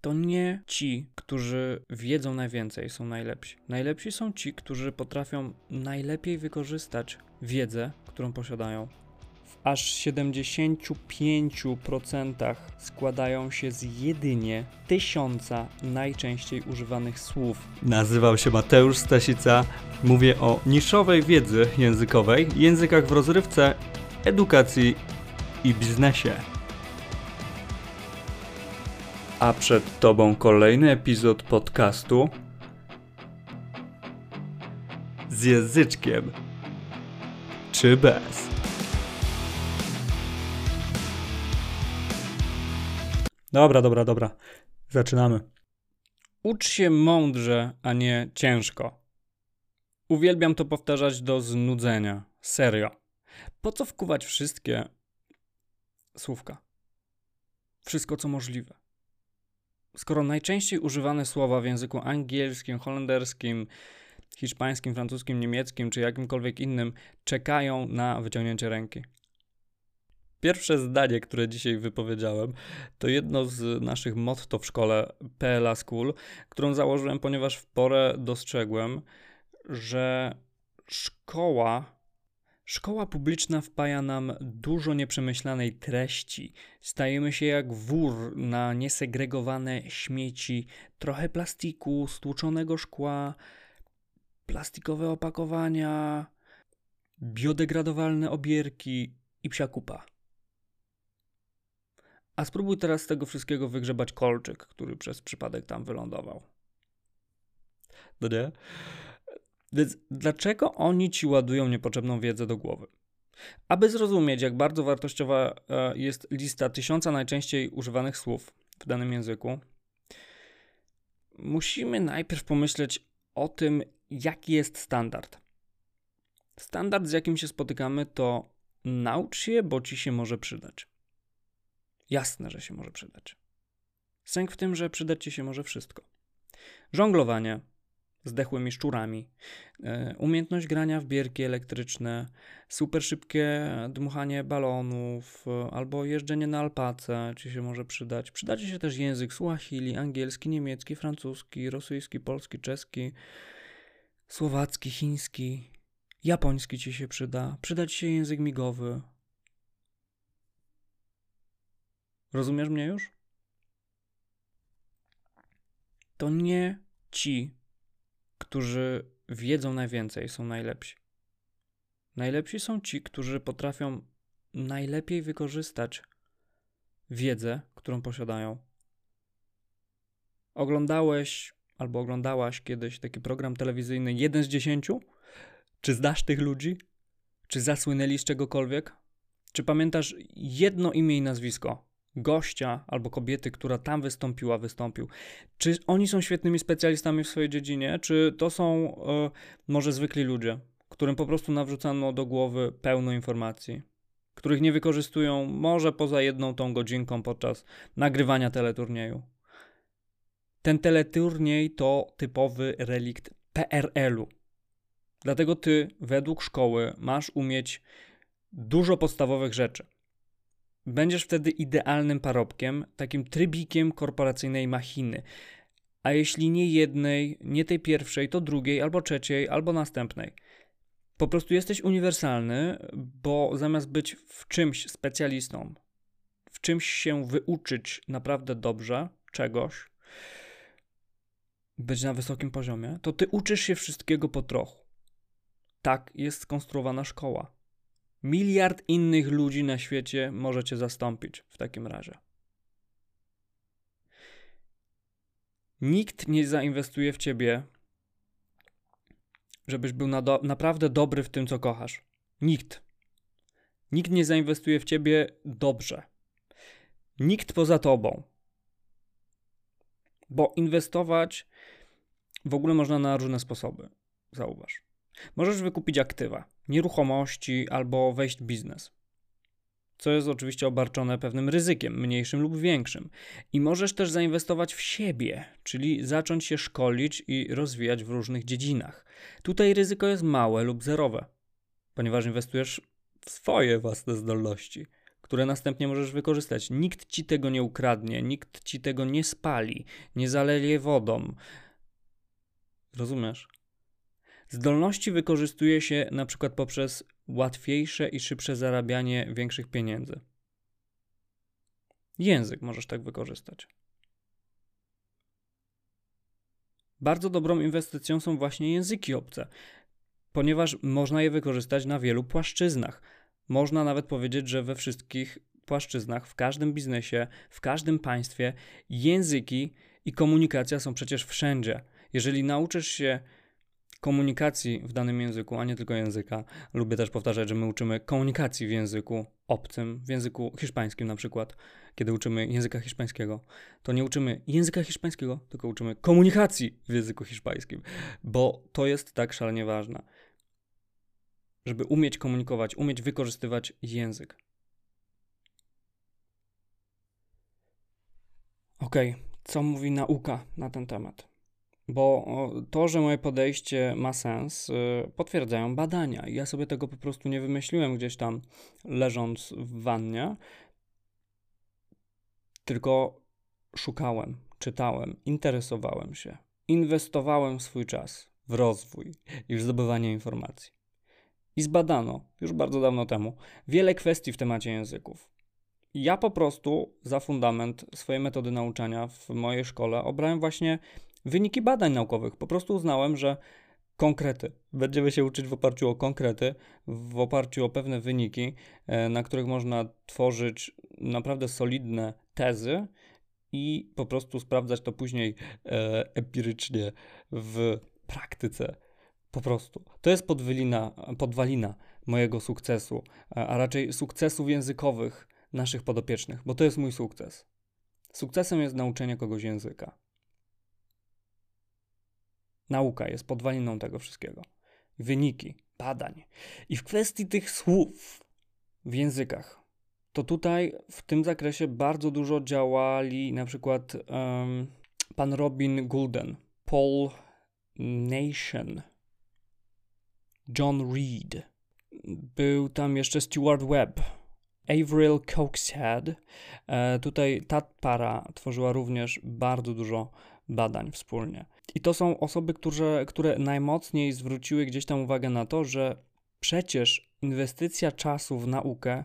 to nie ci, którzy wiedzą najwięcej, są najlepsi. Najlepsi są ci, którzy potrafią najlepiej wykorzystać wiedzę, którą posiadają. W aż 75% składają się z jedynie tysiąca najczęściej używanych słów. Nazywam się Mateusz Stasica. Mówię o niszowej wiedzy językowej, językach w rozrywce, edukacji i biznesie. A przed Tobą kolejny epizod podcastu z języczkiem czy bez. Dobra, dobra, dobra. Zaczynamy. Ucz się mądrze, a nie ciężko. Uwielbiam to powtarzać do znudzenia. Serio. Po co wkuwać wszystkie słówka? Wszystko, co możliwe. Skoro najczęściej używane słowa w języku angielskim, holenderskim, hiszpańskim, francuskim, niemieckim czy jakimkolwiek innym czekają na wyciągnięcie ręki. Pierwsze zdanie, które dzisiaj wypowiedziałem, to jedno z naszych motto w szkole PLA School, którą założyłem, ponieważ w porę dostrzegłem, że szkoła Szkoła publiczna wpaja nam dużo nieprzemyślanej treści. Stajemy się jak wór na niesegregowane śmieci, trochę plastiku, stłuczonego szkła, plastikowe opakowania, biodegradowalne obierki i psia kupa. A spróbuj teraz z tego wszystkiego wygrzebać kolczyk, który przez przypadek tam wylądował. No nie? Więc dlaczego oni ci ładują niepotrzebną wiedzę do głowy? Aby zrozumieć, jak bardzo wartościowa e, jest lista tysiąca najczęściej używanych słów w danym języku, musimy najpierw pomyśleć o tym, jaki jest standard. Standard, z jakim się spotykamy, to naucz się, bo ci się może przydać. Jasne, że się może przydać. Sęk w tym, że przydać ci się może wszystko. Żonglowanie, zdechłymi szczurami, e, umiejętność grania w bierki elektryczne, super szybkie dmuchanie balonów e, albo jeżdżenie na alpace, czy się może przydać. Przydacie się też język Swahili, angielski, niemiecki, francuski, rosyjski, polski, czeski, słowacki, chiński, japoński ci się przyda. Przyda ci się język migowy. Rozumiesz mnie już? To nie ci którzy wiedzą najwięcej, są najlepsi. Najlepsi są ci, którzy potrafią najlepiej wykorzystać wiedzę, którą posiadają. Oglądałeś albo oglądałaś kiedyś taki program telewizyjny jeden z dziesięciu? Czy znasz tych ludzi? Czy zasłynęli z czegokolwiek? Czy pamiętasz jedno imię i nazwisko gościa albo kobiety, która tam wystąpiła, wystąpił. Czy oni są świetnymi specjalistami w swojej dziedzinie, czy to są y, może zwykli ludzie, którym po prostu nawrzucano do głowy pełno informacji, których nie wykorzystują może poza jedną tą godzinką podczas nagrywania teleturnieju. Ten teleturniej to typowy relikt PRL-u. Dlatego ty według szkoły masz umieć dużo podstawowych rzeczy Będziesz wtedy idealnym parobkiem, takim trybikiem korporacyjnej machiny. A jeśli nie jednej, nie tej pierwszej, to drugiej, albo trzeciej, albo następnej. Po prostu jesteś uniwersalny, bo zamiast być w czymś specjalistą, w czymś się wyuczyć naprawdę dobrze, czegoś, być na wysokim poziomie, to ty uczysz się wszystkiego po trochu. Tak jest skonstruowana szkoła. Miliard innych ludzi na świecie możecie zastąpić w takim razie. Nikt nie zainwestuje w ciebie, żebyś był na do naprawdę dobry w tym, co kochasz. Nikt. Nikt nie zainwestuje w ciebie dobrze. Nikt poza tobą. Bo inwestować w ogóle można na różne sposoby. Zauważ. Możesz wykupić aktywa, nieruchomości albo wejść w biznes. Co jest oczywiście obarczone pewnym ryzykiem, mniejszym lub większym. I możesz też zainwestować w siebie, czyli zacząć się szkolić i rozwijać w różnych dziedzinach. Tutaj ryzyko jest małe lub zerowe, ponieważ inwestujesz w swoje własne zdolności, które następnie możesz wykorzystać. Nikt ci tego nie ukradnie, nikt ci tego nie spali, nie zaleje wodą. Rozumiesz? Zdolności wykorzystuje się na przykład poprzez łatwiejsze i szybsze zarabianie większych pieniędzy. Język możesz tak wykorzystać. Bardzo dobrą inwestycją są właśnie języki obce, ponieważ można je wykorzystać na wielu płaszczyznach. Można nawet powiedzieć, że we wszystkich płaszczyznach, w każdym biznesie, w każdym państwie języki i komunikacja są przecież wszędzie. Jeżeli nauczysz się komunikacji w danym języku, a nie tylko języka. Lubię też powtarzać, że my uczymy komunikacji w języku obcym, w języku hiszpańskim na przykład. Kiedy uczymy języka hiszpańskiego, to nie uczymy języka hiszpańskiego, tylko uczymy komunikacji w języku hiszpańskim, bo to jest tak szalenie ważne. Żeby umieć komunikować, umieć wykorzystywać język. Ok, co mówi nauka na ten temat? Bo to, że moje podejście ma sens, y, potwierdzają badania. Ja sobie tego po prostu nie wymyśliłem gdzieś tam leżąc w wannie, tylko szukałem, czytałem, interesowałem się, inwestowałem swój czas w rozwój i w zdobywanie informacji. I zbadano już bardzo dawno temu wiele kwestii w temacie języków. Ja po prostu za fundament swojej metody nauczania w mojej szkole obrałem właśnie wyniki badań naukowych. Po prostu uznałem, że konkrety. Będziemy się uczyć w oparciu o konkrety, w oparciu o pewne wyniki, e, na których można tworzyć naprawdę solidne tezy i po prostu sprawdzać to później e, empirycznie w praktyce. Po prostu. To jest podwalina, podwalina mojego sukcesu, a raczej sukcesów językowych naszych podopiecznych, bo to jest mój sukces. Sukcesem jest nauczenie kogoś języka. Nauka jest podwaliną tego wszystkiego. Wyniki, badań. I w kwestii tych słów w językach, to tutaj w tym zakresie bardzo dużo działali na przykład um, pan Robin Goulden, Paul Nation, John Reed, był tam jeszcze Stuart Webb, Avril Coxhead. E, tutaj ta para tworzyła również bardzo dużo badań wspólnie. I to są osoby, które, które najmocniej zwróciły gdzieś tam uwagę na to, że przecież inwestycja czasu w naukę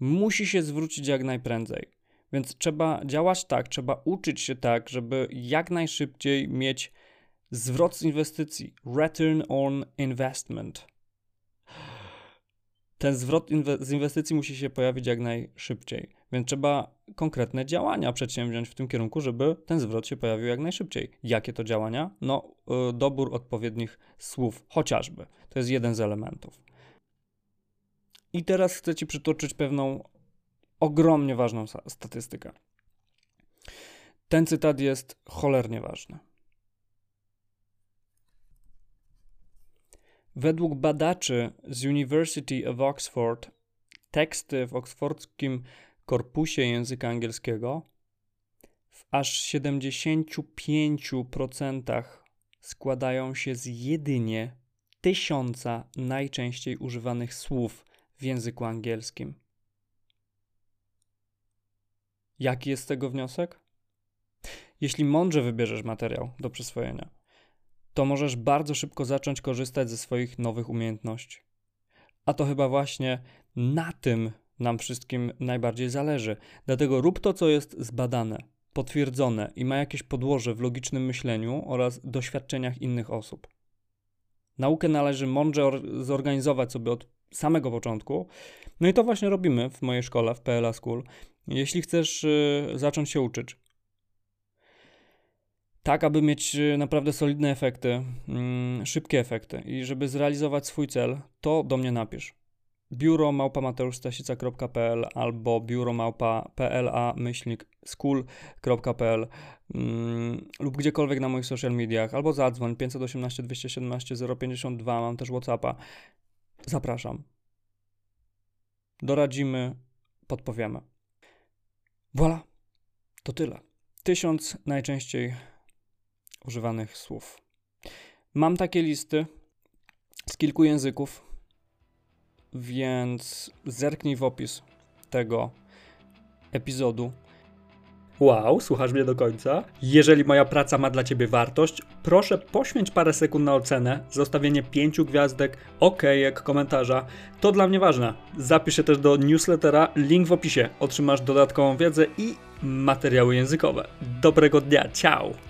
musi się zwrócić jak najprędzej. Więc trzeba działać tak, trzeba uczyć się tak, żeby jak najszybciej mieć zwrot z inwestycji, return on investment. Ten zwrot inwe z inwestycji musi się pojawić jak najszybciej. Więc trzeba konkretne działania przedsięwziąć w tym kierunku, żeby ten zwrot się pojawił jak najszybciej. Jakie to działania? No, yy, dobór odpowiednich słów, chociażby. To jest jeden z elementów. I teraz chcę Ci przytoczyć pewną ogromnie ważną statystykę. Ten cytat jest cholernie ważny. Według badaczy z University of Oxford teksty w oksfordzkim korpusie języka angielskiego w aż 75% składają się z jedynie tysiąca najczęściej używanych słów w języku angielskim. Jaki jest z tego wniosek? Jeśli mądrze wybierzesz materiał do przyswojenia, to możesz bardzo szybko zacząć korzystać ze swoich nowych umiejętności. A to chyba właśnie na tym nam wszystkim najbardziej zależy. Dlatego rób to, co jest zbadane, potwierdzone i ma jakieś podłoże w logicznym myśleniu oraz doświadczeniach innych osób. Naukę należy mądrze zorganizować sobie od samego początku. No i to właśnie robimy w mojej szkole, w PLA School. Jeśli chcesz y, zacząć się uczyć, tak aby mieć y, naprawdę solidne efekty, mm, szybkie efekty i żeby zrealizować swój cel, to do mnie napisz biuro małpa.mateuszstasica.pl albo biuro małpa myślnik school.pl mm, lub gdziekolwiek na moich social mediach, albo zadzwoń 518 217 052, mam też Whatsappa. Zapraszam. Doradzimy, podpowiemy. Voilà, to tyle. Tysiąc najczęściej używanych słów. Mam takie listy z kilku języków, więc zerknij w opis tego epizodu. Wow, słuchasz mnie do końca? Jeżeli moja praca ma dla Ciebie wartość, proszę poświęć parę sekund na ocenę, zostawienie pięciu gwiazdek, okejek, komentarza. To dla mnie ważne. Zapisz się też do newslettera, link w opisie. Otrzymasz dodatkową wiedzę i materiały językowe. Dobrego dnia, ciao!